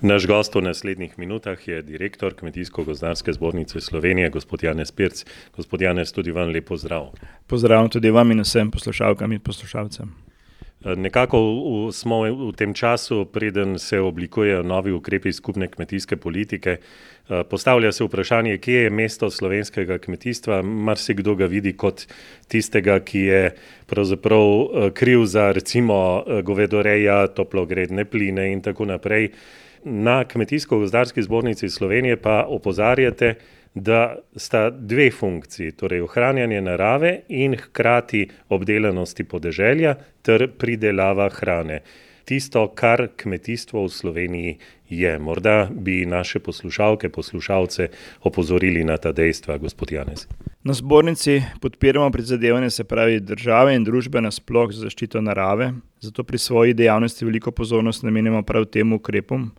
Naš gost v naslednjih minutah je direktor Kmetijsko-gozdarske zbornice Slovenije, gospod Janez Pirc. Gospod Janez, tudi vam lepo zdrav. Pozdrav tudi vam in vsem poslušalkam in poslušalcem. Nekako v, smo v tem času, preden se oblikujejo novi ukrepi skupne kmetijske politike, postavlja se vprašanje, kje je mesto slovenskega kmetijstva. Marsikdo ga vidi kot tistega, ki je pravzaprav kriv za recimo govedoreja, toplogredne pline in tako naprej. Na Kmetijsko-gozdarski zbornici Slovenije pa opozarjate, da sta dve funkciji, torej ohranjanje narave in hkrati obdelanosti podeželja ter pridelava hrane. Tisto, kar kmetijstvo v Sloveniji je. Morda bi naše poslušalke, poslušalce opozorili na ta dejstva, gospod Janez. Na zbornici podpiramo prizadevanje, se pravi države in družbe nasploh za zaščito narave, zato pri svoji dejavnosti veliko pozornost namenjamo prav tem ukrepom,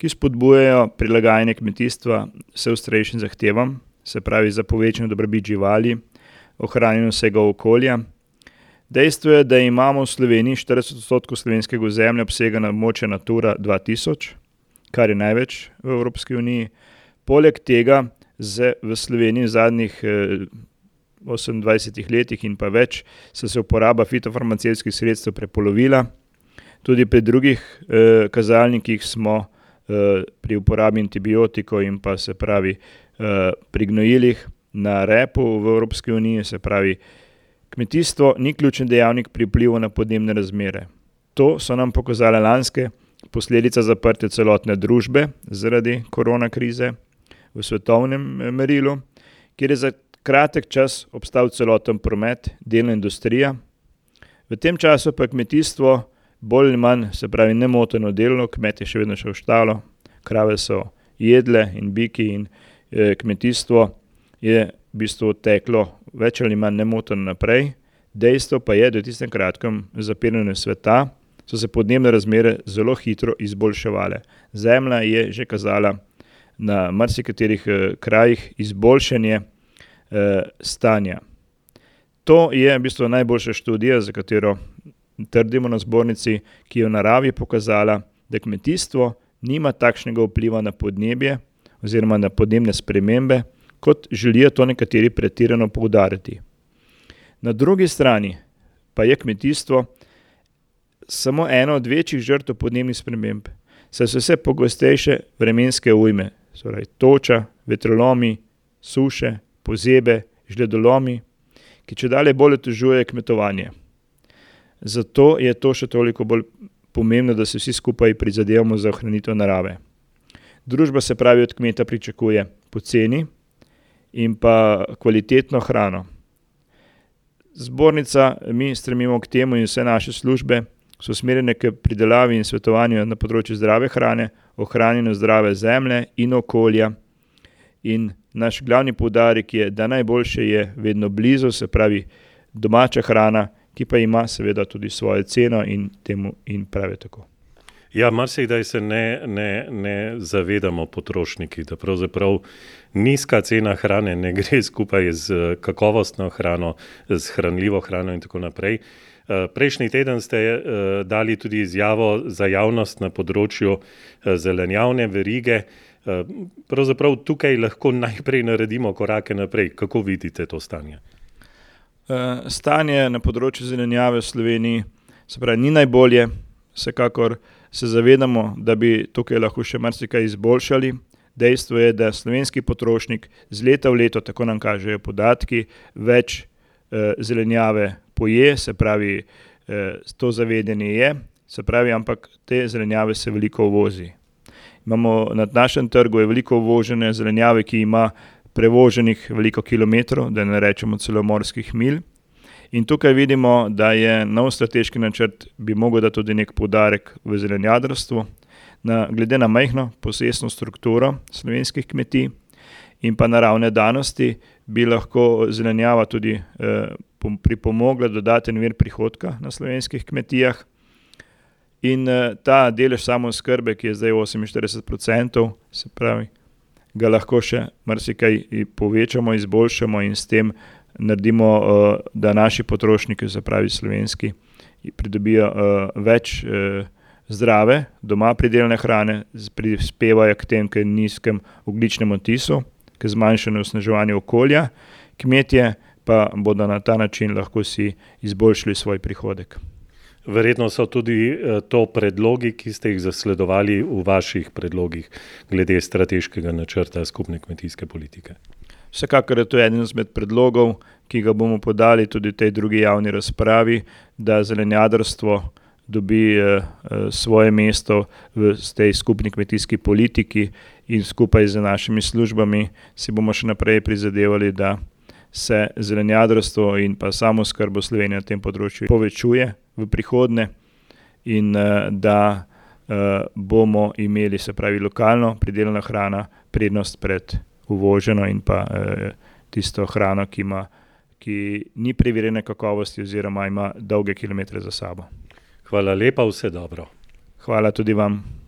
ki spodbujajo prilagajanje kmetijstva vse ostrejšim zahtevam, se pravi za povečanje dobrobit živali, ohranjanje vsega okolja. Dejstvo je, da imamo v Sloveniji štirideset odstotkov slovenskega ozemlja obsega na območje Natura dva tisoč, kar je največ v Evropski uniji. Poleg tega z v Sloveniji v zadnjih, osemindvajsetih letih in pa več se uporaba fitofarmacevtskih sredstev prepolovila. Tudi pri drugih, kazalnikih smo, pri uporabi antibiotikov in pa, se pravi, pri gnojilih na repu v Evropski uniji, se pravi, kmetijstvo ni ključni dejavnik pri vplivu na podnebne razmere. To so nam pokazale lanske posledice zaprtja celotne družbe zaradi korona krize v svetovnem merilu, kjer je za kratek čas obstal celoten promet, delna industrija. V tem času pa je kmetijstvo bolj ali manj, se pravi, nemoteno delalo, kmet je še vedno šel v štalo, krave so jedle in biki in, kmetijstvo je v bistvu teklo več ali manj nemoteno naprej. Dejstvo pa je, da v tistem kratkem zapiranju sveta so se podnebne razmere zelo hitro izboljševale. Zemlja je že kazala na marsikaterih, krajih izboljšanje, stanja. To je v bistvu najboljša študija, za katero trdimo na zbornici, ki je v naravi pokazala, da kmetijstvo nima takšnega vpliva na podnebje oziroma na podnebne spremembe, kot želijo to nekateri pretirano poudariti. Na drugi strani pa je kmetijstvo samo ena od večjih žrtev podnebnih sprememb, saj so vse pogostejše vremenske ujme, pravi toča, vetrolomi, suše, pozebe, žledolomi, ki čedalje bolj otežujejo kmetovanje. Zato je to še toliko bolj pomembno, da si vsi skupaj prizadevamo za ohranitev narave. Družba, se pravi, od kmeta pričakuje poceni in pa kvalitetno hrano. Zbornica, mi stremimo k temu in vse naše službe so usmerjene k pridelavi in svetovanju na področju zdrave hrane, ohranjanju zdrave zemlje in okolja. In naš glavni poudarek je, da najboljše je vedno blizu, se pravi domača hrana, ki pa ima seveda tudi svojo ceno in temu in prav je tako. Ja, marsikdaj se ne, ne, ne zavedamo potrošniki, da pravzaprav nizka cena hrane ne gre skupaj s kakovostno hrano, s hranljivo hrano in tako naprej. prejšnji teden ste, dali tudi izjavo za javnost na področju, zelenjavne verige. pravzaprav tukaj lahko najprej naredimo korake naprej. Kako vidite to stanje? Stanje na področju zelenjave v Sloveniji, pravi, ni najbolje. Vsekakor se zavedamo, da bi tukaj lahko še marsikaj izboljšali. Dejstvo je, da slovenski potrošnik iz leta v leto, tako nam kažejo podatki, več, zelenjave poje, se pravi, to zavedanje je, se pravi, ampak te zelenjave se veliko uvozi. Imamo na našem trgu je veliko uvožene zelenjave, ki ima prevoženih veliko kilometrov, da ne rečemo celo morskih milj. In tukaj vidimo, da je nov strateški načrt, bi mogel dati tudi neki poudarek v zelenjadarstvu. Na, glede na majhno posestno strukturo slovenskih kmetij in pa naravne danosti bi lahko zelenjava tudi, pripomogla dodaten vir prihodka na slovenskih kmetijah. In, ta delež samooskrbe, ki je zdaj oseminštirideset procentov, se pravi, ga lahko še marsikaj povečamo, izboljšamo in s tem naredimo, da naši potrošniki, se pravi slovenski, pridobijo, več, zdrave, doma pridelane hrane, prispevajo k tem, k nizkem ogličnem odtisu, k zmanjšanju osnaževanja okolja, kmetje pa bodo na ta način lahko si izboljšali svoj prihodek. Verjetno so tudi to predlogi, ki ste jih zasledovali v vaših predlogih glede strateškega načrta skupne kmetijske politike. Vsekakor je to eden izmed predlogov, ki ga bomo podali tudi v tej drugi javni razpravi, da zelenjadarstvo dobi svoje mesto v tej skupni kmetijski politiki in skupaj z našimi službami si bomo še naprej prizadevali, da se zelenjadarstvo in pa samooskrba Slovenije na tem področju povečuje v prihodnje in da bomo imeli, se pravi, lokalno pridelana hrana prednost pred uvoženo in pa tisto hrano, ki ima, ki ni preverjene kakovosti oziroma ima dolge kilometre za sabo. Hvala lepa, vse dobro. Hvala tudi vam.